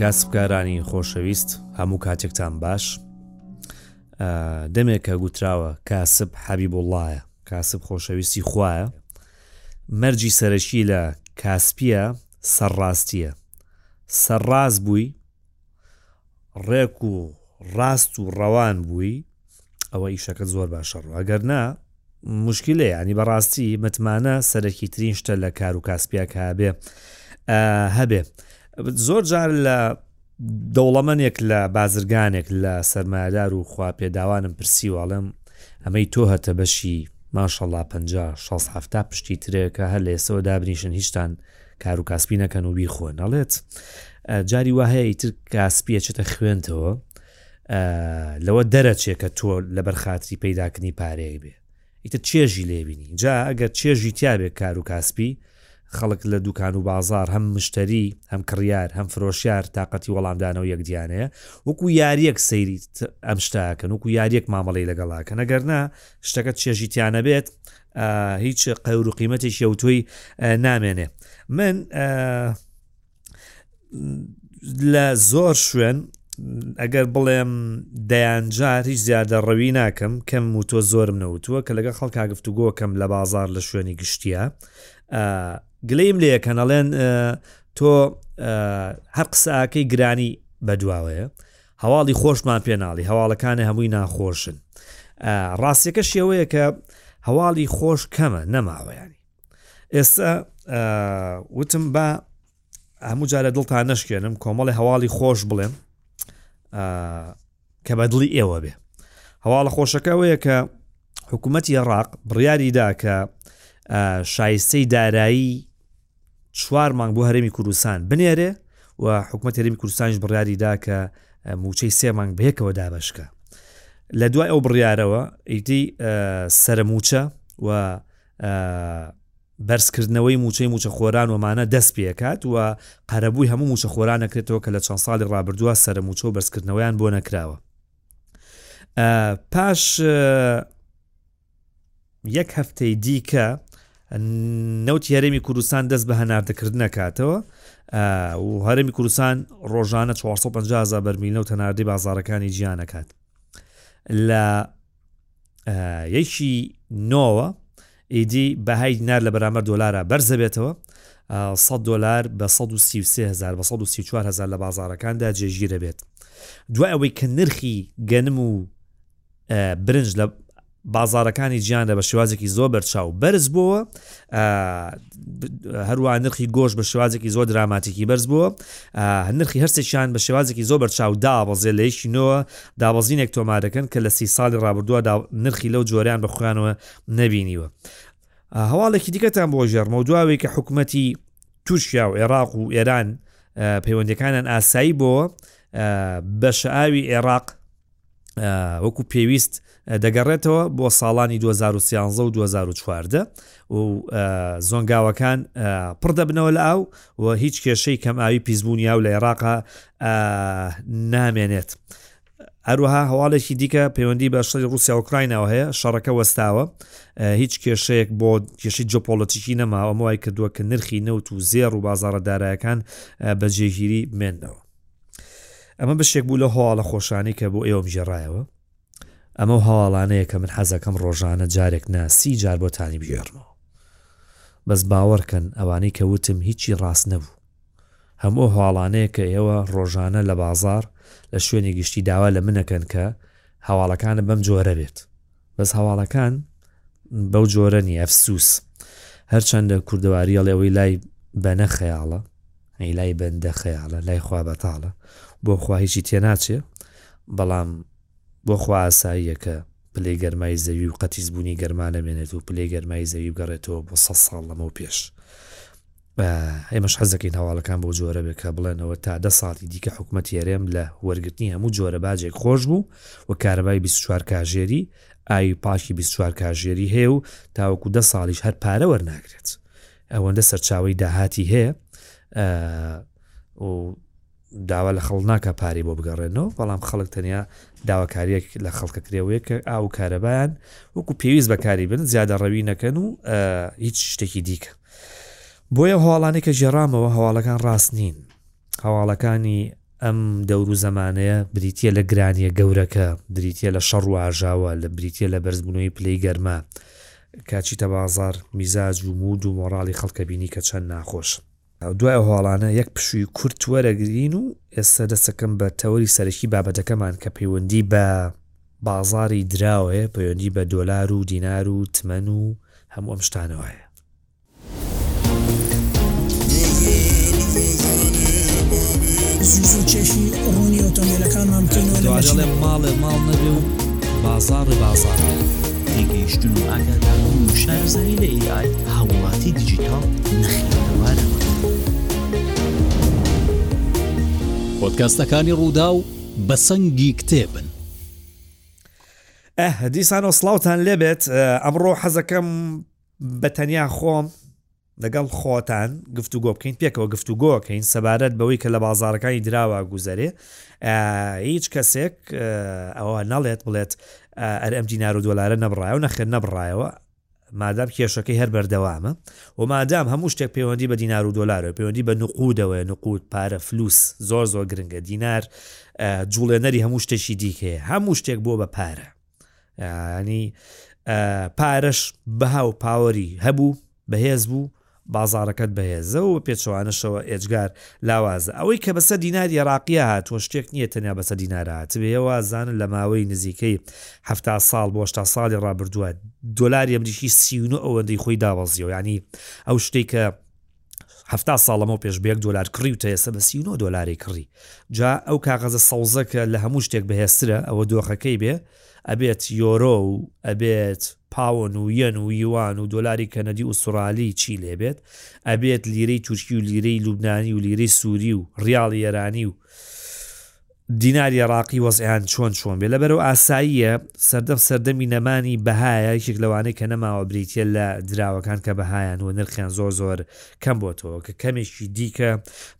کاسبکارانی خۆشەویست هەموو کاتێکتان باش دەمێکە گوتراوە کاسب حەبی بوڵایە کاسب خۆشەویستی خویە مەرجی سەرەکی لە کاسپیە سەرڕاستیە سەرڕاست بووی ڕێک و ڕاست و ڕەوان بووی ئەوە ئیشەکە زۆر باشە ڕوە گەر نا مشکلە ینی بەڕاستی متمانە سەرەکی ترین شتە لە کار و کاسپیاک هابێ هەبێ زۆر جار لە دەوڵەمەنێک لە بازرگانێک لە سەرمایدار و خوا پێداوانم پرسیواڵم ئەمەی تۆ هەتە بەشی ماشەڵا 5 16 پشتی ترێکە هەر لە ئێسەوە دابنیشن هیچتان کارو کاسپی نەکەن و بیخۆن ئەڵێت جاری وا هەیە ئیتر کاسپیە چێتە خوێنتەوە لەوە دەرەچێ کە تۆ لە بەرخاتری پەیداکردنی پارەیە بێ ئیتە چێژی لێبینی جا ئەگەر چێژی تیاابێ کار و کاسپی خەڵک لە دوکان و بازار هەم مشتری هەم کڕیار هەم فرۆشیار تااقەتی وەڵامدانەوە یەکدیانەیە وەکو یاریەک سەیری ئەم شتاکەن وەکو یاریەک مامەڵی لەگەڵاکە نەگەرنا شتەکە چێژیتیانە بێت هیچ قەور و قیمەتێکی ئەوتۆی نامێنێ من لە زۆر شوێن ئەگەر بڵێم دەیانجار هیچ زیادە ڕەوی ناکەم کەم و تۆ زۆرم نەوتووە کە لەگە خەڵکا گفتوگۆکەم لە بازار لە شوێنی گشتیە گلیم لێ کەنەڵێن تۆ هەر قساکەی گرانی بەدواوەیە هەواڵی خۆشمان پێناڵی هەواڵەکانە هەمووی ناخۆشن ڕاستیەکە شێوەیە کە هەواڵی خۆش کەمە نەماوەیانی ئێستا وتم بە هەموو جارە دڵتان نشکێنم کۆمەڵی هەواڵی خۆش بڵێم کە بە دڵی ئێوە بێ هەواڵە خۆشەکەەوەیە کە حکوومەتی عێراق بڕیاریدا کە شایستەی دارایی چوار مانگ بۆ هەرێمی کوردستان بنێرێ و حکوومەت هەرێمی کوردستانیش بڕیاری دا کە موچەی سێ مانگ بەیەکەوە دابشکە لە دوای ئەو بڕیارەوە ئیدی سەرموچە و بەرزکردنەوەی موچەی موچە خۆران ومانە دەست پێکات و قەرەبووی هەموو موچە خۆران نەکرێتەوە کە لە چەند ساڵی ڕابردووە سەر موچە و بەرزکردنەوەیان بۆ نەکراوە پاش یەک هەفتەی دیکە نەوتی هەرێمی کوردستان دەست بە هەناردەکردنە کاتەوە و هەرمی کوردستان ڕۆژانە 450 بەرمیل نەوت هەناردەی بازارەکانی جیانەکات لە یەکی نۆوە ئیدی بەهای نار لە بەرامەر دۆلارە بەرزەبێتەوە 100 دلار بە 133000 بە 194000 لە بازارەکاندا جێگیرە بێت دوای ئەوەی کە نرخی گەنم و برنج لە بازارەکانی جیاندا بە شێوازێکی زۆر بەرچاو بەرز بووە هەروە نرخی گۆش بە شێوازێکی زۆر دراماتیکی بەرز بووە نرخی هەرسێکیان بە شێوازێکی زۆر بەرچاو دابەزێ لە یەکی نەوە دابەزینێک تۆمارەکەن کە لە سی ساڵی ڕابردووە نرخی لەو جۆریان بە خوانەوە نەبینیوە هەواڵێکی دیکەتان بۆ ژێرمە و دواوی کە حکوومەتی تورکیا و عێراق و ئێران پەیوەندەکانیان ئاسایی بۆ بەشە ئاوی عێراق وەکو پێویست دەگەڕێتەوە بۆ ساڵانی 2013 و 2014 و زۆنگاوەکان پڕ دەبنەوە لە ئاو و هیچ کێشەی کەم ئاوی پیسبوونی ئاو لە عێراقا نامێنێت. هەروەها هەواڵێکی دیکە پەیوەندی بە شەری رووسیا ئۆکراینەوە هەیە شەڕەکە وەستاوە هیچ کێشەیەک بۆ کێشی جۆپۆلەتیکی نەماوە مای کردووە کە نرخی نەوت و زێر و بازارە دارایەکان بەجێگیری بمێنەوە ئەمە بەشێک بوو لە هەواڵە خۆشانی کە بۆ ئێوەم ژێڕایەوە ئەمە و هەواڵانەیە کە من حەزەکەم ڕۆژانە جارێک ناسی جار بۆ تانی بژێڕمەوە بەس باوەڕکەن ئەوانەی کە وتم هیچی ڕاست نەبوو هەموو هەواڵانەیە کە ئێوە ڕۆژانە لە بازار لە شوێنی گشتی داوا لە منەکەن کە هەواڵەکانە بەم جۆرە بێت بەس هەواڵەکان بەو جۆرە نی ئەفسوس هەرچەندە کوردەواریە لەوەی لای بەنە خەیاڵە ئەی لای بەندە خەیاڵە لای خوا بەتاڵە بۆ خواهیی تێناچێ بەڵام بۆ خواساییە کە پلەی گەرمای زەوی و قەتیزبوونی گەرمانە بێنێت و پلەی گەرمای زەوی بگەڕێتەوە بۆ سە ساڵ لەمە و پێش ئێمەش حەز دەکەین هەواڵەکان بەو جۆرە بێت کە بڵێن ئەوە تا دە ساڵی دیکە حکوومەتی هەرێم لە وەرگرتنی هەموو جۆرە باجێک خۆش بوو و کارەبای 24 کاژێری ئاوی پاکی 24 کاژێری هەیە و تاوەکو دە ساڵیش هەر پارە وەرناگرێت ئەوەندە سەرچاوی داهاتی هەیە و داوا لە خەڵک ناکا پارەی بۆ بگەڕێننەوە، بەڵام خەڵک تەنیا داواکارییەک لە خەڵکە کرێوەیە کە ئاو و کارەبایان وەکو پێویست بەکاری بن زیادەڕەوی نەکەن و هیچ شتێکی دیکە. بۆیە هەواڵانی کە گێڕامەوە هەواڵەکان ڕاست نین. هەواڵەکانی ئەم دەور و زەمانەیە بریتە لە گرانیە گەورەکە بریتە لە شەڕ و ئاژاوە لە بریتە لە بەرزبوونەوەی پلەی گەرما کاچیتە بازار میزاج و مود و مۆراڵی خەڵکە بینی کە چەند ناخۆش دوای ئەو هەواڵانە یەک پشووی کورت وەرەگرین و ئێستا دەستەکەم بە تەوەری سەرەکی بابەتەکەمان کە پەیوەندی بە بازاری دراوەیە پەیوەندی بە دۆلار و دینار و تمەن و هەموو ئەم شتانەوەیە چێشی ڕوونی ئۆتۆمبیلەکانمان بکەینەوە ماڵێ ماڵ نەبێ و بازار و بازار. تێگەیشتن و ئاگاداربوون و شارەزایی لە ئێ ئای هاووڵاتی دیجیتاڵ نەخوێندەوارە. پۆدکاستەکانی ڕووداو بە سەنگی کتێبن. ئەه دیسانەوە سڵاوتان لێبێت ئەمڕۆ حەزەکەم بە تەنیا خۆم لەگەڵ خۆتان گفتوگۆ بکەین پێکەوە گفتوگۆ کەین سەبارەت بەوەی کە لە بازاڕەکانی دراوە گوزەرێ هیچ کەسێک ئەوە نەڵێت بڵێت ئەر ئەم دینار و دۆلارە نەبڕایەوە نەخێر نەبڕایەوە مادام کێشەکەی هەر بەردەوامە و مادام هەموو شتێک پەیوەندی بە دینار و دۆلارە پەیوەندی بە نقودەوەی نقود پارە فلوس زۆر زۆر گرنگە دینار جوڵێنەری هەموو شتێکی دیکەیە هەموو شتێک بۆ بە پارە ینی پارەش بەها و پاوەری هەبوو بەهێز بوو بازارەکەت بەهێزە و پێچوانەشەوە ئێجگار لاوازە ئەوەی کە بەسە دیناری عراقیە هاتووە شتێک نییە تەنیا بەسە دینارات بێەوە زانن لە ماوەی نزیکەی ه ساڵ بۆ تا ساڵی ڕابردووە دلاری ئەمریکی سیون ئەوەندەی خۆی داوەزیەوە ینی ئەو شتێک کە حەفتا ساڵ لەمەو پێش بە یەک دۆلار کڕیوتە ئێستا بە سی و نۆ دۆلاری کڕی جا ئەو کاغەزە سەوزە کە لە هەموو شتێک بەهێزترە ئەوە دۆخەکەی بێ ئەبێت یۆرۆ و ئەبێت پاوەن و یەن و یوان و دۆلاری کەنەدی ئوسترالی چی لێبێت ئەبێت لیرەی تورکی و لیرەی لوبنانی و لیرەی سووری و ڕیاڵی ئێرانی و دیناری عێراقی وەزعیان چۆن چۆن بێ لەبەرئەوە ئاساییە سەردەم سەردەمی نەمانی بەهایە یەکێک لەوانەی کە نەماوە بریتیە لە دراوەکان کە بەهایان و نرخیان زۆر زۆر کەم بۆتەوە کە کەمێکی دیکە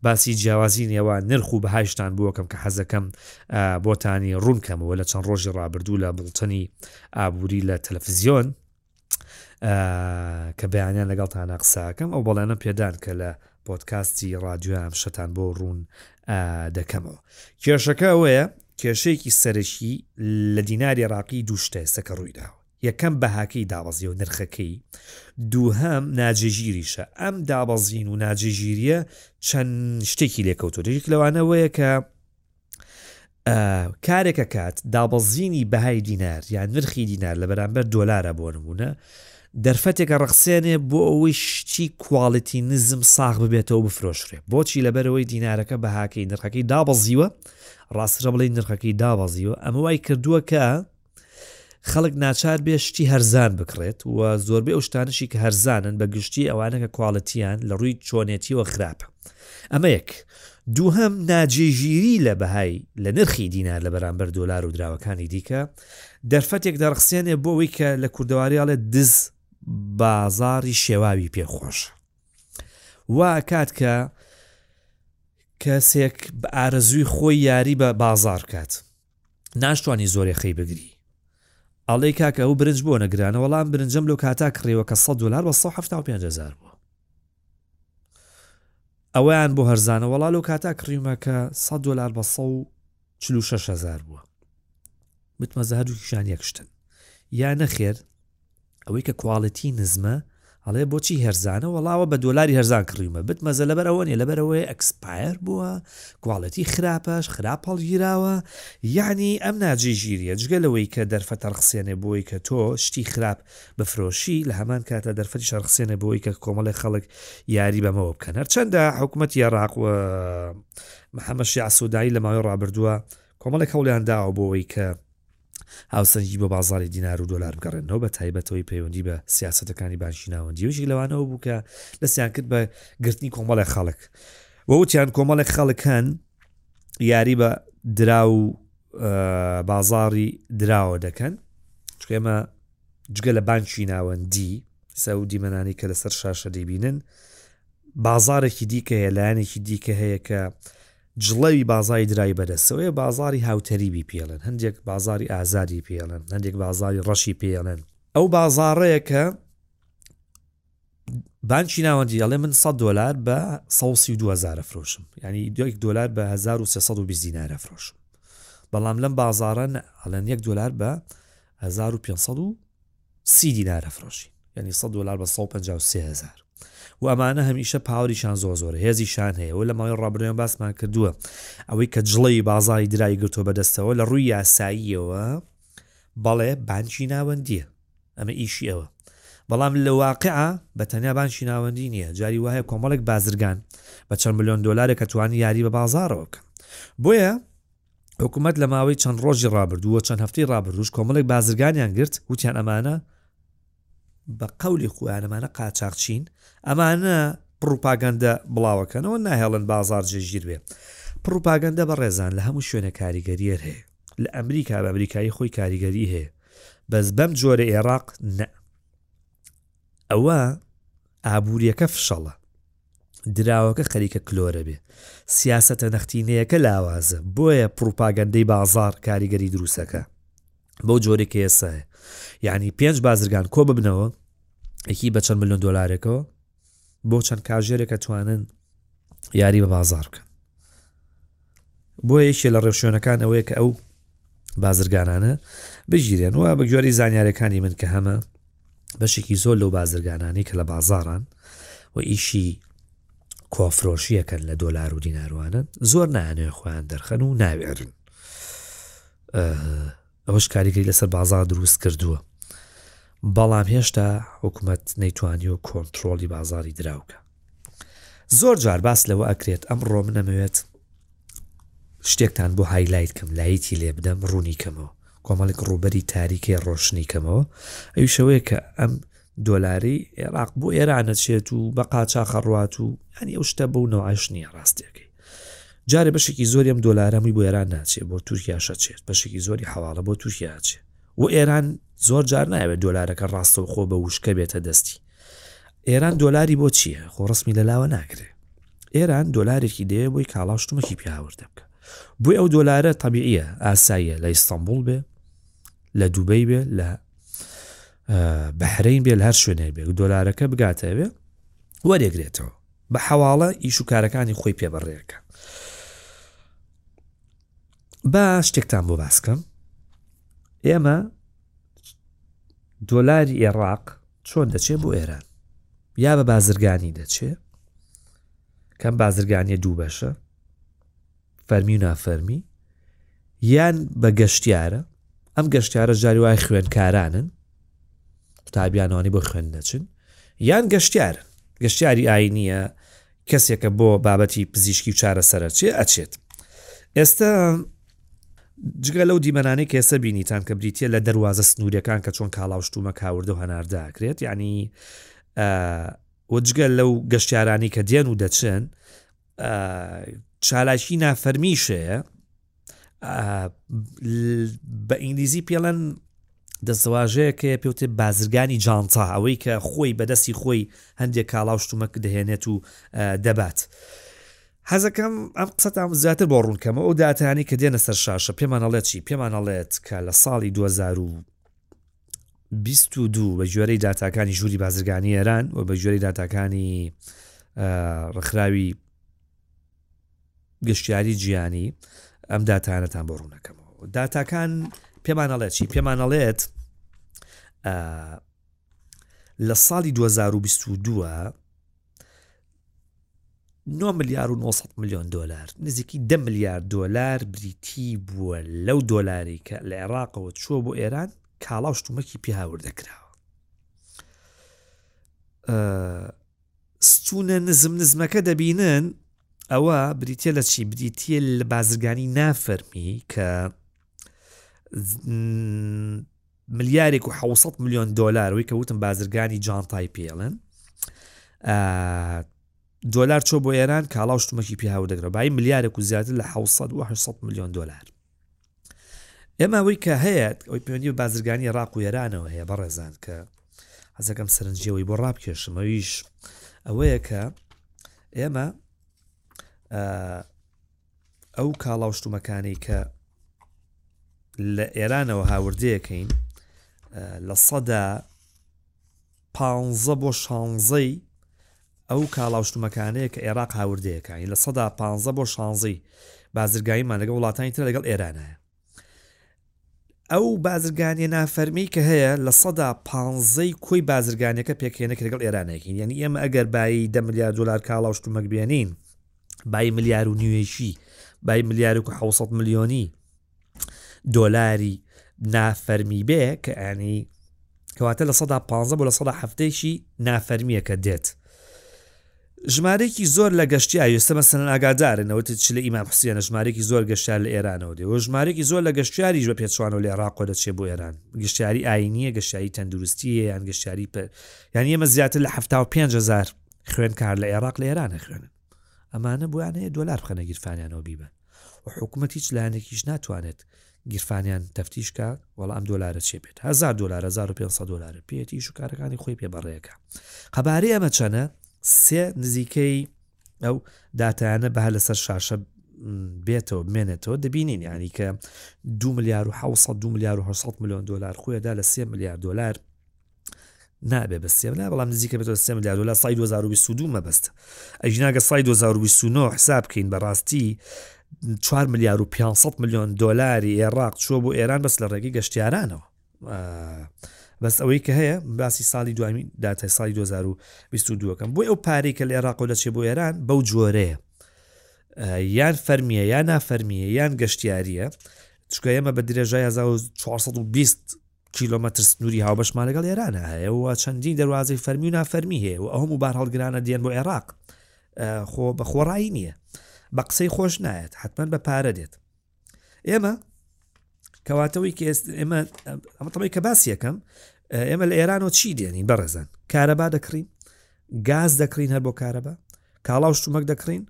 باسی جیاوازی نێوان نرخ و بەهای شتان بۆکەم کە حەزەکەم بۆتانی ڕوون کەمەوە لە چەند ڕۆژی ڕابردوو لە بوڵتەنی ئابووری لە تەلەفزیۆن کە بەیانیان لەگەڵتانە قسەکەم ئەو بەڵێنە پێدان کە لە پۆتکاستی ڕادیۆ ئەم شتان بۆ ڕوون دەکەمەوە کێشەکە ئەوەیە کێشەیەکی سەرەکی لە دیناری ڕاقی دووشتە ئێستەکە ڕوویداوە یەکەم بەهاکەی دابەزی و نرخەکەی دووهام ناجێگیریشە ئەم دابەزین و ناجێگیریە چەند شتێکی لێکەوتۆ دەیەک لەوانەوەیە کە کارێک ئەکات دابەزینی بەهای دینار یان نرخی دینار لە بەرامبەر دۆلارە بۆ نمونە دەرفەتێکە ڕەخسێنێ بۆ ئەوەی شتی کواڵەتی نزم ساغ ببێتەوە بفرۆشرێ بۆچی لەبەرەوەی دینارەکە بەهاکەی نرخەکەی دابەزیوە ڕاسترە بڵێ نرخەکەی دابەزیوە ئەمە وای کردووە کە خەڵک ناچار بێ شتی هەرزان بکڕێت و زۆربەی ئەو شتانشی کە هەرزانن بە گشتی ئەوانە کە کواڵەتیان لە ڕووی چۆنێتیەوە خراپە ئەمە یەک دووهەم ناجێگیری لە بەهای لە نرخی دینار لە بەرامبەر دۆلار و دراوەکانی دیکە دەرفەتێک دەڕخسێنێ بۆ ئەوی کە لە کوردەواریاڵێ دز بازاری شێواوی پێخۆش وا کات کە کەسێک بە ئارەزووی خۆی یاری بە بازار کات ناشتوانی زۆرێ خەی بگری ئەڵێ کاکە ئەو برنج بۆ نەگرانە وەڵام برنجەم لۆ کاتا کڕیوە کە 100 دلار بە 1970 هزار بووە ئەویان بۆ هەرزانە وەڵا لۆ کاتا کڕیومە کە 100 دلار بە 1940 هزار بووە متمەزە هەردوو کیشان یەکشتن یا نەخێر ئەوەی کە کواڵیتی نزمە ئەڵێ بۆچی هەرزانە وەڵا ئەوە بە دۆلاری هەرزان کڕیومە بتمەزە لەبەر ئەوە نیە لەبەر ئەوەیە ئەکسپایر بووە کواڵەتی خراپەش خراپ هەڵگیراوە یعنی ئەم ناجی ژیریە جگە لەوەی کە دەرفەتە ڕخسێنێ بۆی کە تۆ شتی خراپ بفرۆشی لە هەمان کاتە دەرفەتی شەڕخسێنە بۆی کە کۆمەڵی خەڵک یاری بەمەوە بکەن هەرچەندە حکوومەت یێراق و محەممە شیعسودایی لە ماوەی ڕابردووە کۆمەڵێک هەوڵیان داوە بۆەوەی کە هاوسەنگی بۆ بازاڕی دینار و دۆلار بگەڕێننەوە، بە تایبەت ئەوەی پەیوەندی بە سیاسەتەکانی بانکی ناوەندییە و یەکێک لەوانەوە بوو کە دەستیان کرد بە گرتنی کۆمەڵێک خەڵک و وتیان کۆمەڵێک خەڵک هەن یاری بە درا و بازاڕی دراوە دەکەن چکە ئێمە جگە لە بانکی ناوەندی سەودی مەنانی کە لەسەر شاشە دەیبینن بازارێکی دیکە هەیە لایەنێکی دیکە هەیە کە جڵەوی بازاڕی دراوی بەدەستەوەیە، بازاڕی هاوتەریبی پێڵێن، هەندێک بازاڕی ئازادی پێڵێن، هەندێک بازاڕی ڕەشی پێڵێن، ئەو بازاڕەیە کە بانکی ناوەندی ئەڵێ من 100 دلار بە 1920 فرۆشم ینی دو دلار بە 1320 دینارە فرۆشم بەڵام لەم بازارە ئەڵێن 1 دلار بە 1500 سی دینار ئەفرۆشین یانی سەد دۆلار بە سەد و پەنجا و سێ هەزار و ئەمانە هەمیشە پاوریشان زۆر زۆرە هێزیشان هەیە و لە ماوەی ڕابردوویان باسمان کردووە ئەوەی کە جڵەوی بازاری درای گرتووە بەدەستەوە لە ڕووی یاساییەوە بەڵێ بانکی ناوەندیە ئەمە ئیشی ئەوە بەڵام لە واقعە بە تەنیا بانکی ناوەندی نییە جاری وایە کۆمەڵێک بازرگان بە چەند ملیۆن دلارێک کە توانی یاری بە بازارەوە بکەن بۆیە حکومەت لە ماوەی چەند ڕۆژی ڕابردوو و چەند هەفتەی ڕابردووش کۆمەڵێک بازرگانیان گرت وتیان ئەمانە بە قەولی خۆیانەمانە قاچاقچین ئەمانە پڕوپاگەندە بڵاوەکەنەوە ناهێڵن بازار جێژیر بێ پڕوپاگەندە بە ڕێزان لە هەموو شوێنە کاریگەریەر هەیە لە ئەمریکا بە ئەمریکایی خۆی کاریگەری هەیە بەس بەم جۆرە ئێراق نە ئەوە ئابوووریەکە فشەڵە دراوەکە خەریکە کلۆرە بێ سیاسەتە نەختینەیەکە لاوازە بۆیە پڕوپاگەندەی بازاڕ کاریگەری دروستەکە بەو جۆرە کە ئێسایە یعنی پێنج بازرگان کۆ ببنەوە یەکی بە چەند ملیۆن دۆلارێکەوە بۆ چەند کاژێرێکە توانن یاری بە بازار بکەن بۆیە یەکێ لە ڕێوشوێنەکان ئەوەیە کە ئەو بازرگانانە بگیرێن و بە گوێری زانیارەکانی من کە هەمە بەشێکی زۆر لەو بازرگانانی کە لە بازاران و ئیشی کۆفرۆشیەکەن لە دۆلار و دیناروانن زۆر نانێ خۆیان دەرخەن و ناوێرن ئەوەش کاریگەری لەسەر بازاڕ دروست کردووە، بەڵام هێشتا حکومەت نەیتوانیوە کۆنتڕۆڵی بازاڕی دراو بکا. زۆر جار باس لەوە ئەکرێت، ئەمڕۆ من ئەمەوێت شتێکتان بۆ هایلایت کەم لایتی لێ بدەم ڕوونی کەمەوە کۆمەڵێک ڕووبەری تاریکێ ڕۆشنی کەمەوە ئەویشەوەیە کە ئەم دۆلاری ئێراق بۆ ئێران ئەچێت و بە قاچاخ ئەڕوات و یانی ئەو شتە بەو نەوعەش نییە ڕاستییەکەی جارێ بەشێکی زۆری ئەم دۆلارەمی بۆ ئێران ناچێت بۆ تورکیاشە چێت بەشێکی زۆری حواڵە بۆ تورکیا چێت و ئێران زۆر جار ناوێت دۆلارەکە ڕاستە و خۆ بە وشکە بێتە دەستی ئێران دۆلاری بۆ چییە خۆ ڕسمی لەلاوە ناکرێت ئێران دۆلارێکی دەیە بۆی کاڵاشتمەکی پیاوردە بکە بۆی ئەو دۆلارە تەبیعە ئاساییە لە ئیستانبول بێ لە دوبەی بێ لە بەحرین بێ لە هەر شوێنێ بێ دۆلارەکە بگاتەوێ وەرێگرێتەوە بە حواڵە ئیش و کارەکانی خۆی پێبڕێکە با شتێکتان بۆ باسکەم ئێمە دۆلاری ئێراق چۆن دەچێت بۆ ئێران یا بە بازرگانی دەچێت کەم بازرگانیە دوو بەشە فەرمی و نافەرمی یان بە گەشتیارە ئەم گەشتارە جاری وای خوێنکارانن قوتابیانوانی بۆ خوێن دەچن یان گەشتار گەشتیاری ئاینیە کەسێکە بۆ بابەتی پزیشکی و چارەسەرە چێ ئەچێت ئێستا جگە لەو دیمەنانەی کە ئێستا بینیتان کە بریتە لە دەواازە سنوورەکان کە چۆن کاڵاوشتومە کاوردە و هەنارداکرێت یعنی وەجگە لەو گەشتارانی کە دێن و دەچن چالاکی نافەرمیشەیە بە ئینگلیزی پێڵەن دەستەواژەیەکە پێوتێ بازرگانی جانتا ئەوەی کە خۆی بەدەستی خۆی هەندێک کاڵاوشتومەک دەهێنێت و دەبات. حەزەکەم ئەم قسەتان زیاتر بۆ ڕوونکەمە ئەو داتانی کە دێنە سەر شاشە پێمانەڵێت چی پێمانەڵێت کە لە ساڵی 2000 بیست و دوو بە گوێرەی داتاکانی ژووری بازرگانی ئێران و بە گوێرەی داتاکانی ڕخراوی گەشتیاری جیانی ئەم داتانەتان بۆ ڕوونەکەمەوە داتاکان پێمانەڵێت چی پێمانەڵێت لە ساڵی 2022 9 ملیار و 900 میلیۆن دلار نزیکی ده ملیار دلار بریتی بووە لەو دۆلاری کە لە عێراقەوە چووە بۆ ئێران کاڵا شتومەکی پیاور دەکراوە ستونە نزم نزمەکە دەبینن ئەوە بریتە لە چی بریتە لە بازرگانی نافەرمی کە ملیارێک و حەوت سەد ملیۆن دۆلار وەی کە وتم بازرگانی جانتای پێڵن دۆلار چۆ بۆ ئێران کاڵا و شتمەکی پیاو دەگرە بای ملیارێک و زیاتر لە 1970 میلیۆن دلار ئێماوەی کە هەیە ئەوی پێوەندی بازرگانی ڕاق و ئێرانەوە هەیە بەڕێزان کە حەزەکەم سەرنجەوەی بۆ ڕابکێشمەویش ئەوەیە کە ئێمە ئەو کاڵاو شتومەکانی کە لە ئێرانەوە هاوردەیەکەین لە سەدا پ بۆ شانزەی ئەو کاڵاوشتمەکانەیە کە عێراق هاوردەیەەکانی لە سەدا پ بۆ شانزەی بازرگاییمان لەگە وڵاتانی تر لەگەڵ ئێرانە ئەو بازرگانیە نافەرمی کە هەیە لە سەدا پانزەی کۆی بازرگانەکە پێکێنێک لەگەڵ ئێرانێکین یعنی ئێمە ئەگەر بایی دە ملیار دلار کاڵا شتومەک بێنین بای ملیار و نوێشی بای ملیارێک و 600 میلیۆنی دۆلاری نافەرمی بێ کە ئەنی کەواتە لە سەدا پ بۆ لە سەدا هەفتەیەکی نافەرمیەکە دێت ژمارەیەکی زۆر لە گەشتیار ئێستا مەسەلەن ئاگادارن ئەوە تێ چ لە ئیمام حوسێنە ژمارەیەکی زۆر گەشتیار لە ئێرانەوە دێ و ژمارەیەکی زۆر لە گەشتیاریش بە پێچەوانەوە لە ئێڕاقەوە دەچێ بۆ ئێران گەشتیاری ئاینیە گەشتیاری تەندروستیە یان گەشتیاری پە یان ئێمە زیاتر لە حەفتا و پێنج هەزار خوێندکار لە ئێڕاق لە ئێران ئەخوێنن ئەمانە بۆیان هەیە دۆلار بخەنە گیرفانیانەوە بیبەن و حکومەت هیچ لایەنێکیش ناتوانێت گیرفانیان تەفتیش کا وەڵا ئەم دۆلارە چێ بێت هزار دلار 1500 دلار پێێتی شکارەکانی خۆی پێ بەڕێەکە قەبارەی ئەمە چەنە سێ نزیکەی ئەو داتیانە بە لەسەر شاشە بێتەوە بمێنێتەوە دەبینین ینی کە دو ملیار و 600 دو ملیار و 600 میلیۆن دلار خۆیدا لە سێ ملیار دلار نابێ بە سێ لا بەڵام نزیکە بێتەوە سێ میلیارد لە سای 2022 مەبەست ئەژناگە سای 2029 حساب بکەین بەڕاستی 4 میلیار و 500 میلیۆن دلاری عێراق چۆ بۆ ئێران بەس لە ڕێگەی گەشتیارانەوە بەس ئەوەی کە هەیە باسی ساڵی دومی داتای سای 2022کەم بۆی ئەو پارەی کە لە عێراق و دەچێت بۆ ئێران بەو جۆرەیە یان فەرمیە یا نافەرمیە یان گەشتیاریە چکە ئێمە بە درێژای 1920 کیلۆمەتر سنووری هاوبەشمان لەگەڵ ئێرانا هەیە و چەندین دەروازەی فەرمی و نافەرمی هەیە و ئەو هەموو بارهەڵگرانە دێن بۆ عێراق خۆ بە خۆڕایی نییە بە قسەی خۆش نایەت حتمما بە پارە دێت ئێمە کەواتەوەی کە ئێمە ئەمەتەڵی کە باس یەکەم ئێمە لە ئێرانەوە چی دێنین بەڕێزان کارەبا دەکڕین گاز دەکڕین هەر بۆ کارەبا کاڵا و شتومەک دەکڕین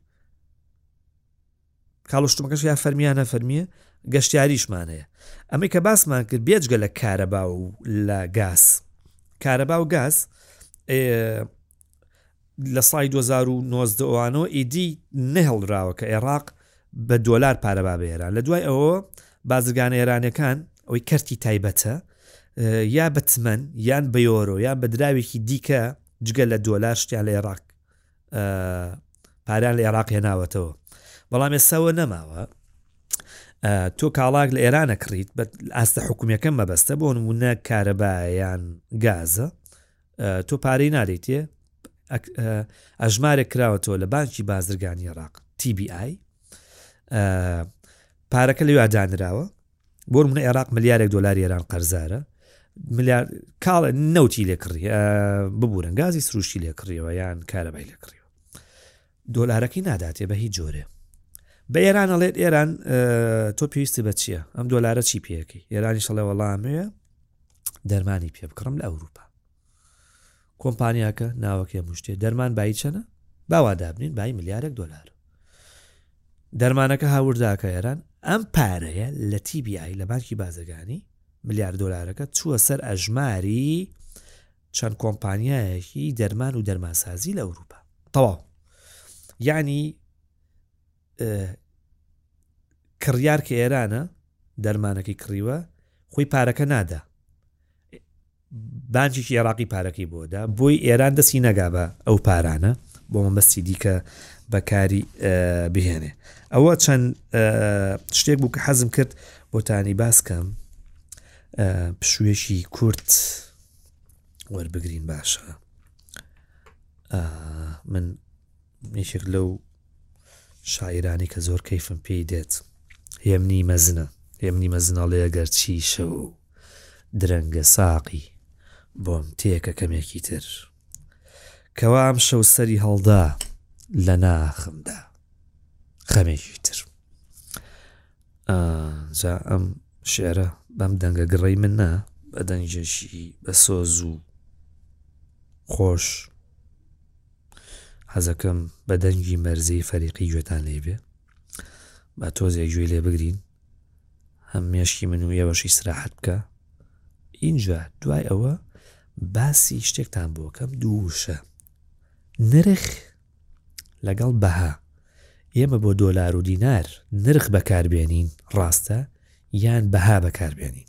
کاڵوشتمەکەش یا فەرمی یا نەفەرمییە، گەشتیاریشمان هەیە. ئەمەی کە باسمان کرد بێجگە لە کارەبا و لە گاز. کارەبا و گاز لە سای 2009ەوە ئیدی نەهڵراوە کە عێراق بە دۆلار پارەبا بێران لە دوای ئەوە بازرگانە ئێرانەکان ئەوەی کەرتی تایبەتە یا بەتمەن یان بە یۆرۆ یا بە دراوێکی دیکە جگە لە دۆلار شتیان لە عێراق پاریان لە ئێراق هێناوەتەوە بەڵام ئێستا وە نەماوە تۆ کاڵاک لە ئێرانە کڕیت بە ئاستە حکومیەکە مەبەستە بۆ نمونە کارەبایان گازە تۆ پارەی نادەیتێ ئەژمارێک کراوەتەوە لە بانکی بازرگانی عراق TBI پارەکە لەوێ دانراوە بۆ نمونە عێراق ملیارێک دلاری ئێران قەرزارە ملیار کاڵە نەوتی لێکڕی ببوورن گازی سروشتی لێکڕیەوە یان کارەبای لێکڕیەوە دۆلارەکەی ناداتێ بە هیچ جۆرێ بە ئێران ئەڵێت ئێران تۆ پێویستی بە چییە ئەم دۆلارە چی پێەکەی ئێرانی شڵێ وەڵامەیە دەرمانی پێ بکڕم لە ئەوروپا کۆمپانیاکە ناوەکەی هەموو شتێ دەرمان بایی چەنە باوا دابنین بای ملیارێک دۆلار دەرمانەکە هاورداکە ئێران ئەم پارەیە لە TBI لە بانکی بازرگانی ملیار دۆلارەکە چووە سەر ئەژماری چەند کۆمپانیایەکی دەرمان و دەرماسازی لە ئەوروپا تەواو یعنی کڕیار کە ئێرانە دەرمانەکەی کڕیوە خۆی پارەکە نادا بانکێکی عێراقی پارەکەی بۆ دا، بۆی ئێران دەستی نەگا بە ئەو پارانە بۆ مەبەستی دیکە بەکاری بهێنێ ئەوە چەند شتێک بوو کە حەزم کرد بۆتانی باسکەم پشوێکی کورت وەربگرین باشە من یەکێک لەو شاعیرانی کە زۆر کەیفم پێی دێت هێمنی مەزنە هێمنی مەزناڵەیە گەرچی شەو درەنگە ساقی بۆم تێکە کەمێکی تر کەوا ئەم شەو سەری هەڵدا لە ناخمدا خەمێکی تر جا ئەم شعرە بەم دەنگە گڕی من نا بە دەنگێکی بە سۆز و خۆش حەزەکەم بە دەنگی مەرزی فەریقی گوێتان لێ بێ با تۆزێک گوێی لێ بگرین هەم مێشکی من و ئێوەشی سراحەت بکە ئینجا دوای ئەوە باسی شتێکتان بۆکەم دووشە نرخ لەگەڵ بەها ئێمە بۆ دۆلار و دینار نرخ بەکاربێنین ڕاستە یان بەها بەکاربێنین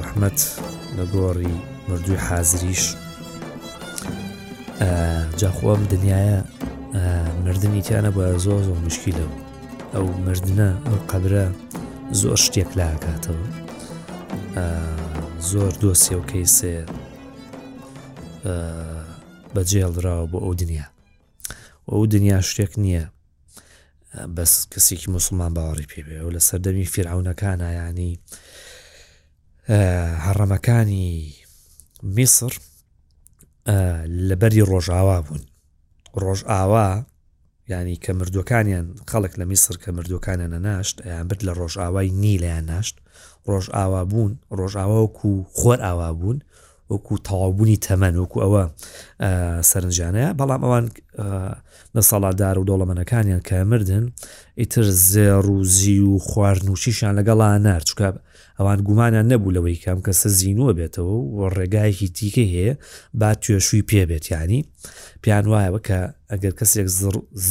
ڕحمەت لە گۆڕی مردووی حازریش جاخوام دنیاە مردنی تیانە بە زۆر زۆر مشکیلە ئەو مردە ئەو قەبرە زۆر شتێک لاکاتەوە زۆر دۆسیە و کەیسێ بەجێڵراوە بۆ ئەو دنیا ئەو دنیا شتێک نییە بەس کەسێکی موسڵمان باوەڕی پێ بێ و لە سەردەمی فیرعونەکانە ینی هەڕەمەکانی میسر لە بەری ڕۆژاوا بوون ڕۆژ ئاوا ینی کە مردوەکانیان خەڵک لە میسر کە مردوەکانیان نەناشت یان برد لە ڕۆژ ئاوای نیلیان ناشت ڕۆژ ئاوا بوون ڕۆژ ئاوا وکو خۆر ئاوا بوون وەکو تەواوبوونی تەمەن وەکو ئەوە سەرنجانەیە بەڵام ئەوان دەسەڵاتدار و دەوڵەمەنەکانیان کە مردن ئیتر زێڕ و زی و خواردنوچیشان لەگەڵا نار چکە ئەوان گومانیان نەبوو لەوەی کەم کەسە زیینوە بێتەوە و ڕێگایەکی دیکە هەیە با توێشووی پێبێت ینی پیان وایەوە کە ئەگەر کەسێک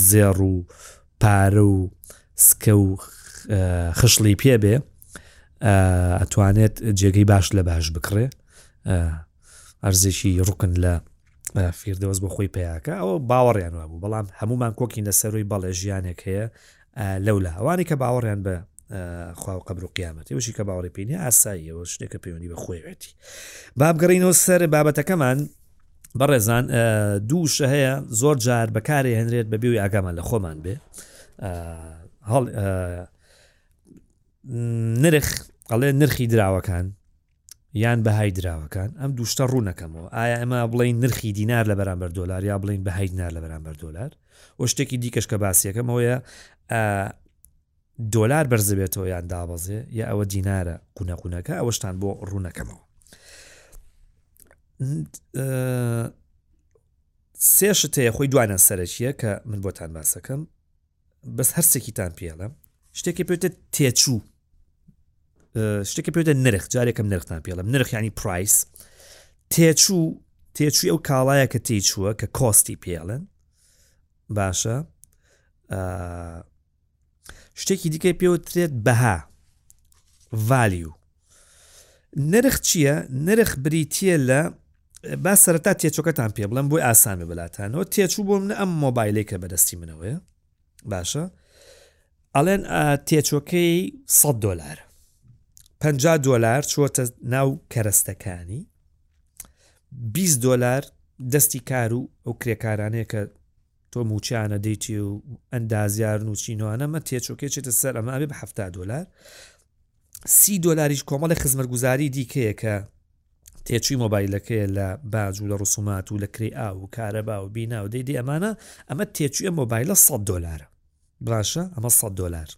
زێڕ و پارە و سکە و خشڵی پێ بێ ئەتوانێت جێگەی باش لە باش بکڕێ ئەرزێکی ڕوکن لە فیردەوەز بۆ خۆی پیاکە ئەوە باوەڕیان وابوو بەڵام هەمومان کۆکین لە سەروی بەڵێ ژیانێک هەیە لەولا ئەوانی کە باوەڕیان بە خوا و قبر و قیامەتی وشی کە باوەڕی پێینە ئاساییەوە شتێکە پەیوەندی بە خۆیەتی بابگەڕینەوە سەر بابەتەکەمان بەڕێزان دوو شە هەیە زۆر جار بەکارێ هەنرێت بە بێوی ئاگامان لە خۆمان بێ هەڵ نرخ ئەڵێ نرخی دراوەکان یان بەهای دراوەکان ئەم دوشتە ڕوونەکەمەوە ئایا ئەمە بڵین نرخی دینار لە بەرامبەر دلار یا بڵین بەهای دینار لە بەرامبەر دلار و شتێکی دیکەش کە باسیەکەمەوەیە دۆلار بەرزبێتەوە یان دابەزێ یا ئەوە دینارە قونە قونەکە ئەوەشتان بۆ ڕوونەکەمەوە سێ شت هەیە خۆی دوانە سەرەکیە کە من بۆتان باسەکەم بەس هەرسێکیتان پێڵم شتێکی پێێتە تێچوو شتێکی پێێتە نرخ جارێکم نرختان پێڵم نرخیانی پرایس تێچوو تێچووی ئەو کاڵایە کە تێچووە کە کۆستی پێڵن باشە شتێکی دیکەی پێوترێت بەها ڤالیو نرخ چییە نرخ بریتە لە با سەرتا تێچۆکەتان پێ بڵم بۆی ئاسانە بلاتانەوە تێچوو بۆ منە ئەم مۆبایلێک کە بەدەستی منەوەیە باشە ئەڵێن تێچۆکەی 100 دلار 50 دلار چۆتە ناو کەرەستەکانی 20 دلار دەستی کار و ئەو کرێکارانەیە کە تۆ موچەیانە دەیتی و ئەندازیارن و چینوانە مە تێچۆکێ چێتە سەر ئەمە ئەبێ بە هەفتا دۆلار سی دۆلاریش کۆمەڵی خزمەتگوزاری دیکەیە کە تێچووی مۆبایلەکەیە لە باج و لە ڕسومات و لە کری ئا و کارەبا و بینا و دەیدی ئەمانە ئەمە تێچووە مۆبایلە 100 دلارە باشە ئەمە 100 دلار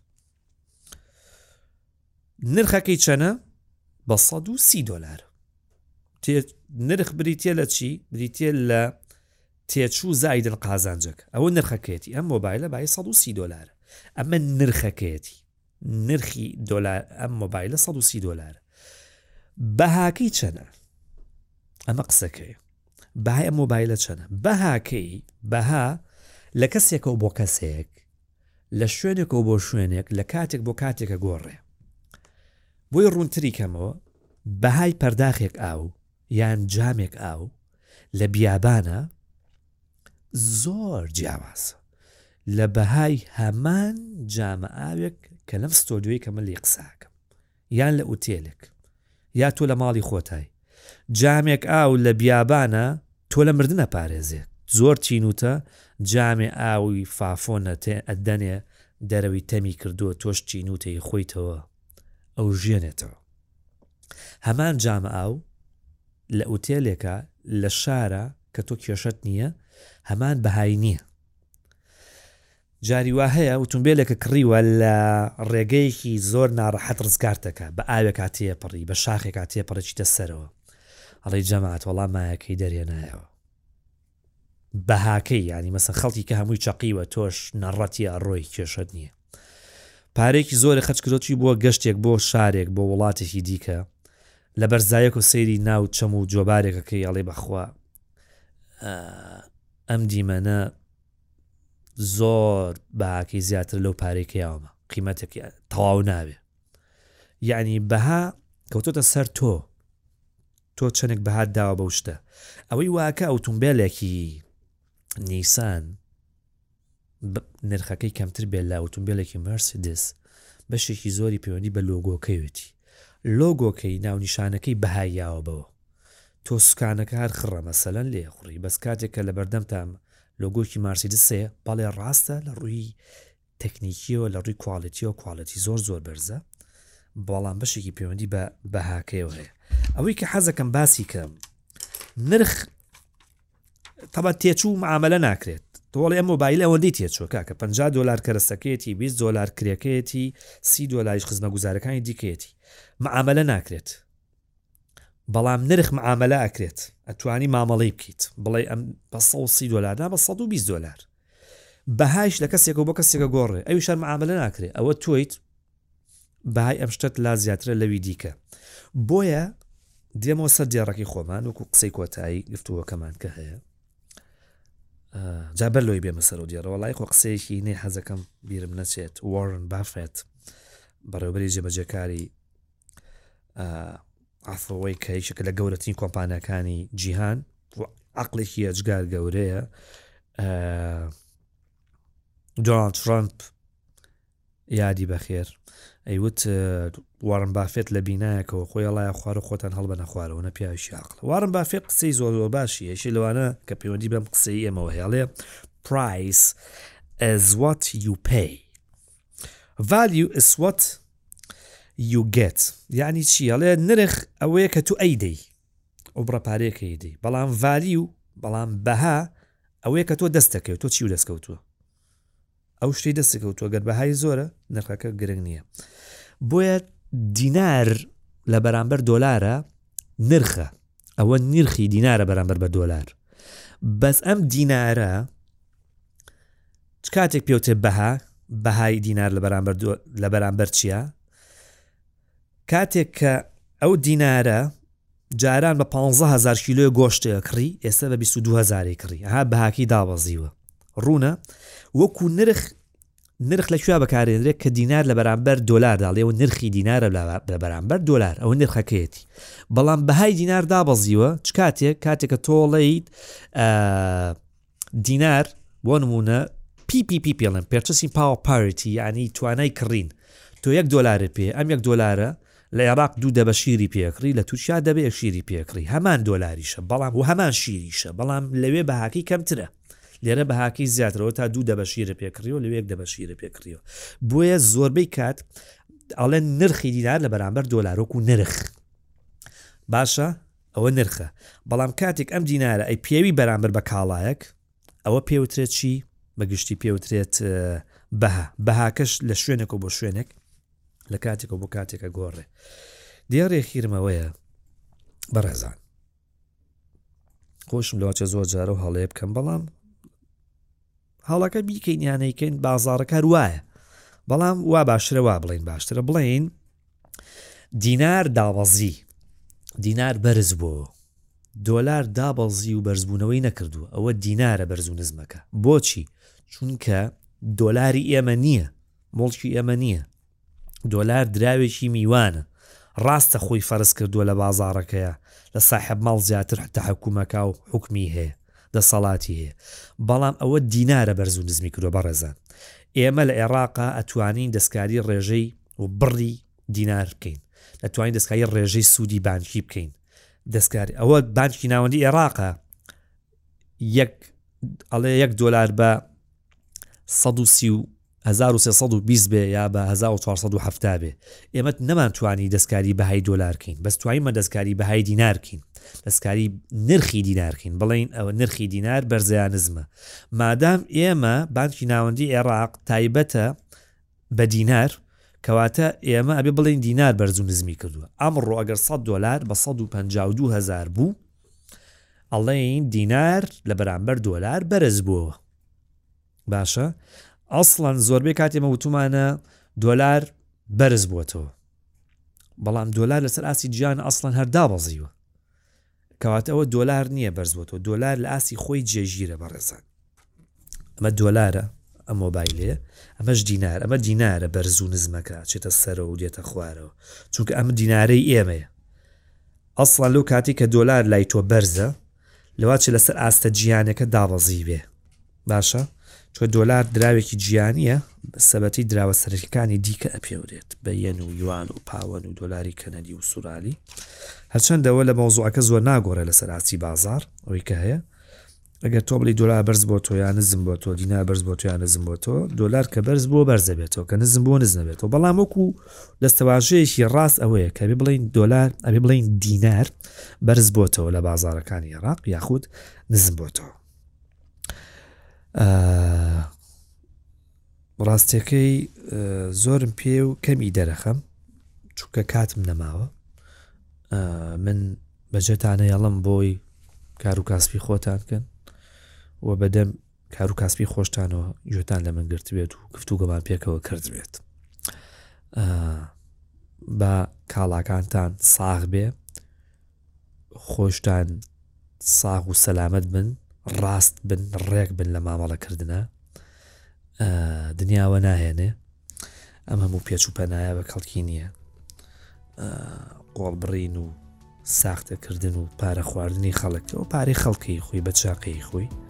نرخەکەی چەنە بە 130 دلار نرخ بریتە لە چی بریتە لە تێچوو زایدن قازانجەکە ئەوە نرخەکەێتی ئەم مۆبایلە بای 130 دلار ئەمە نرخەکەێتی نرخی دلار ئەم مۆبایلە 130 دلار بەهاکەی چەنە ئەمە قسەکەی بەهای ئەم مۆبایلە چەنە بەهاکەی بەها لە کەسێکەوە بۆ کەسێک لە شوێنێکەوە بۆ شوێنێک لە کاتێک بۆ کاتێکە گۆڕێ. بۆی ڕوونتری کەمەوە، بەهای پەرداخێک ئاو یان جامێک ئاو لە بیابانا زۆر جیاوازە لە بەهای هەمان جامە ئاوێک کە لەم ستۆدیۆی کە من لێی قساکەم. یان لە ئوتێلێک یا تۆ لە ماڵی خۆتای جامێک ئاو لە بیابانە تۆ لە مردن ئەپارێزێ زۆر تینوتە جامێ ئاوی فافۆ نەتێ ئەتدەنێ دەرەوی تەمی کردوە تۆش تینوتە ی خۆیتەوە ئەوژێنێتەوە هەمان جامە ئاو لە ئوتێلێکە لە شارە کە تۆ کێشەت نیە هەمان بەهای نیە جاری وا هەیە ئوتومبێلێکە کڕیوە لە ڕێگەیەکی زۆر ناڕەحەت ڕزگارت دەکا بە ئاوێکا تێپەڕی بە شاخێکا تێپەڕی چیتە سەرەوە ئەڵی جەمات وەڵا مایەکەی دەرێنایەوە بەهاکەی ینی مەسە خەڵکی کە هەمووی چەقیوە تۆش نەڕەتی ئەڕۆی کێشت نییە پارێکی زۆرە خەچ کرۆچی بووە گەشتێک بۆ شارێک بۆ وڵاتێکی دیکە لە بەرزایەک و سەیری ناو چەم و جۆبارێکەکەی یاڵێ بەخوا ئەم دیمەنە زۆر بەهاکەی زیاتر لەو پارەی کە یاوەمە قیمەتێک تەواو ناوێ یعنی بەها کەوتۆتە سەر تۆ تۆ چەندێک بەهات داوە بەو شتە ئەوەی واکە ئۆتومبیلێکی نیسان نرخەکەی کەمتر بێت لە ئۆتومبیلێکی مرسیدس بەشێکی زۆری پەیوەندی بە لۆگۆکەیوێتی لۆگۆکەی ناونیشانەکەی بەهایاوە بەوە تۆ سوکانەکە هەر خڕە مەسەلەن لێ خوڕی بەس کاتێکە لە بەردەم تام لۆگۆکی مارسیدس سێ بەڵێ ڕاستە لە ڕووی تەکنیکیەوە لە ڕووی کوالیتیەوە کوالیتی زۆر زۆر بەرزە بەڵام بەشێکی پەیوەندی بە بەهاکەیەوە هەیە ئەوەی کە حەزەکەم باسی کەم نرخ تەبا تێچوو معاملە ناکرێت تۆڵی ئەم مۆبایل ئەوەندەی تێچوە کاکە 50 دلار کەرەسەکەیەتی 20 دلار کرێکەیەتی سی دۆلاریش خزمە گوزارەکانی دیکەیەتی معاملە ناکرێت بەڵام نرخ معامەلە ئەکرێت ئەتوانی مامەڵەی بکەیت بڵێ ئەم بە سە سی دلار نا بە 120 دلار بەهایش لە کەسێکەوە بۆ کەسێکە گۆڕێ ئەوی شار معاملە ناکرێت ئەوە تۆیت بەهای ئەم شتت لا زیاترە لەوی دیکە بۆیە دێمەوە سەر دێڕەکەی خۆمان وەکو قسەی کۆتایی گفتووەکەمان کە هەیە جابەر لۆی بێمە سەر و دێڕەوە لای خۆ قسەیەکی نێ حەزەکەم بیرم نەچێت وارن بافێت بەڕێوبەری جێبەجێکاری ئافەوەی کە یشێکە لە گەورەترین کۆمپانیەکانی جیهان عقلێکی ئەجگار گەورەیە دۆناڵد ترامپ یادی بەخێر ئەیوت وارم بافێت لە بینایەکەوە خۆی ڵایە خوار و خۆتان هەڵبە نەخوارەوە نە پیاویشی عقل وارم بافێت قسەی زۆر زۆر باشی یەشی لەوانە کە پەیوەندی بەم قسەی ئێمەوە هێڵێ پرایس ئەزوات یوپی value is what you get یعنی چی ئەڵێ نرخ ئەوەیە کە تو ئەیدەی ئەو بڕە پارەیە کە ئەیدەی بەڵام value بەڵام بەها ئەوەیە کە تۆ دەست دەکەوێت تۆ چی و دەستکەوتووە ئەو شتی دەستکەوتووە گەر بەهای زۆرە نرخەکە گرنگ نییە بۆیە دینار لە بەرامبەر دۆلارە نرخە ئەوە نرخی دینارە بەرامبەر بە دۆلار بەس ئەم دینارە کاتێک پێوتێ بەها بەهای دینار لە بەرامبەر لە بەرامبەر چییە کاتێک کە ئەو دینارە جاران بە 15هزار کیلۆ گۆشتەیە کڕی ئێستا بە 22هزاری کڕی ها بەهاکی دابەزیوە ڕوونە وەکو نرخ نرخ لە کوێ بەکارێنرێت کە دینار لە بەرامبەر دۆلاردا لێەوە نرخی دینارە لە بەرامبەر دۆلار ئەوە نرخەکەیەتی بەڵام بەهای دینار دابەزیوە چ کاتێک کاتێکە تۆڵیت دینار بۆ نمونە PPP پێڵێن پێچسی پاوە پارتی ینی توانای کڕین تۆ یەک دۆلارە پێ ئەم یەک دۆلارە لە عێراق دوو دەبە شیری پێکڕی لە تورکیا دەبێ شیری پێکڕی هەمان دۆلاریشە بەڵام و هەمان شیریشە بەڵام لەوێ بەهاکی کەمترە لێرە بەهاکەی زیاترەوە تا دوو دەبە شیرە پێکڕیەوە لەوێک دەبە شیرە پێکڕیەوە بۆیە زۆربەی کات ئەڵێن نرخی دینار لە بەرامبەر دۆلارۆک و نرخ باشە ئەوە نرخە بەڵام کاتێک ئەم دینارە ئەی پێوی بەرامبەر بە کاڵایەک ئەوە پێوترێت چی بە گشتی پێوترێت بەها بەهاکەش لە شوێنێک و بۆ شوێنێک لە کاتێکەوە بۆ کاتێکە گۆڕێ دێڕێ خیرمەوەیە بەڕێزان خۆشم لەواچە زۆر جارە و هەڵەیە بکەم بەڵام هەڵەکە بیکەین یانەیکەین بازارەکار وایە بەڵام وا باشترە وا بڵین باشترە بڵین دینار داوەزی دینار بەرز بوو دۆلار دابەزی و بەرزبوونەوەی نەکردووە ئەوە دینارە بەرز و نزمەکە بۆچی چونکە دۆلاری ئێمە نییە مڵکی ئێمە نییە دۆلار دراوێکی میوانە ڕاستە خۆی فەرز کردوە لە بازاڕەکەیا لە ساحێب ماڵ زیاتر تەحەکومەکاو حوکمی هەیە دەسەڵاتی هەیە بەڵام ئەوە دینارە بەرزو نزمی کردوە بەڕێزان ئێمە لە عێڕاقا ئەتوانین دەستکاری ڕێژەی و بڕی دینار بکەین ئەتوانین دەستکاری ڕێژەی سوودی بانکی بکەین دەستکاری ئەوە بانکی ناوەندی عێڕاقا یەک ئەڵێ یەک دۆلار بە 130 هەزار و سێ سەد و بیست بێ یا بە هەزار و چوار سەد و حەفتا بێ ئێمە نەمانتوانی دەستکاری بەهای دۆلار بکەین بەس توانیمان دەستکاری بەهای دینار بکەین دەستکاری نرخی دینار بکەین بڵێین ئەوە نرخی دینار بەرزە یا نزمە مادام ئێمە بانکی ناوەندی عێراق تایبەتە بە دینار کەواتە ئێمە ئەبێ بڵێین دینار بەرز و نزمی کردووە ئەمڕۆ ئەگەر 100 دلار بە 152 هزار بوو ئەڵێین دینار لە بەرامبەر دۆلار بەرز بووەوە باشە ئەسڵەن زۆربەی کاتی مە وتومانە دۆلار بەرز بووەتەوە بەڵام دۆلار لەسەر ئاسی جیان ئەسڵەن هەردا بەزیوە کەوات ئەوە دۆلار نییە بەرزبووەوە دۆلار لە ئاسی خۆی جێژیرە بەڕێزان ئەمە دۆلارە ئە مۆبایلێ ئەمەش دینار ئەمە دینارە بەرز و نزمەکە چێتە سەرەوە و دێتە خوارەوە چونکە ئەم دینارەی ئێمەیە ئەسڵا لەو کاتی کە دۆلار لای تۆ بەرزە لەواچ لەسەر ئاستە جیانەکە دابەزی بێ باشە چۆ دۆلار دراوێکی جیانیە سەبەتی دراوە سەرکەکانی دیکە ئەپێورێت بە یەن و یوان و پاوەن و دۆلاری کەنەدی و سورالی هەرچەندەوە لە مەوزوعەکە زۆر ناگۆڕێ لە سەراسی بازار ئەوەی کە هەیە ئەگەر تۆ بڵی دۆلار بەرز بۆ تۆ یا نزم بۆ تۆ دینا بەرز بۆ تۆیان نزم بۆ تۆ دۆلار کە بەرز بۆ بەرزە بێتەوە کە نزم بۆ نزم بێتەوە بەڵام وەکو دەستەواژەیەکی ڕاست ئەوەیە کە بێ بڵین دۆلار ئەبێ بڵین دینار بەرز بۆتەوە لە بازارەکانی عێراق یاخود نزم بۆتەوە ڕاستەکەی زۆرم پێ و کەمی دەرەخەم چونکە کاتم نەماوە من بەجێتانە یاڵم بۆی کار و کاسپی خۆتان بکەن و بەدەم کار و کاسپی خۆشتانەوە گوێتان لە من گرت بێت و گفت و گەمان پێکەوە کرد بێت بە کاڵاکانتان ساغ بێ خۆشتان ساغ و سەلامەت بن ڕاست بن ڕێک بن لە مامەڵە کردنە دنیاوە ناهێنێ ئەم هەموو پێچ و پەنایە بە کەڵکی نییە قۆڵبڕین و ساختەکردن و پارە خواردنی خەڵک و پارەی خەڵکی خۆی بە چاقەی خۆی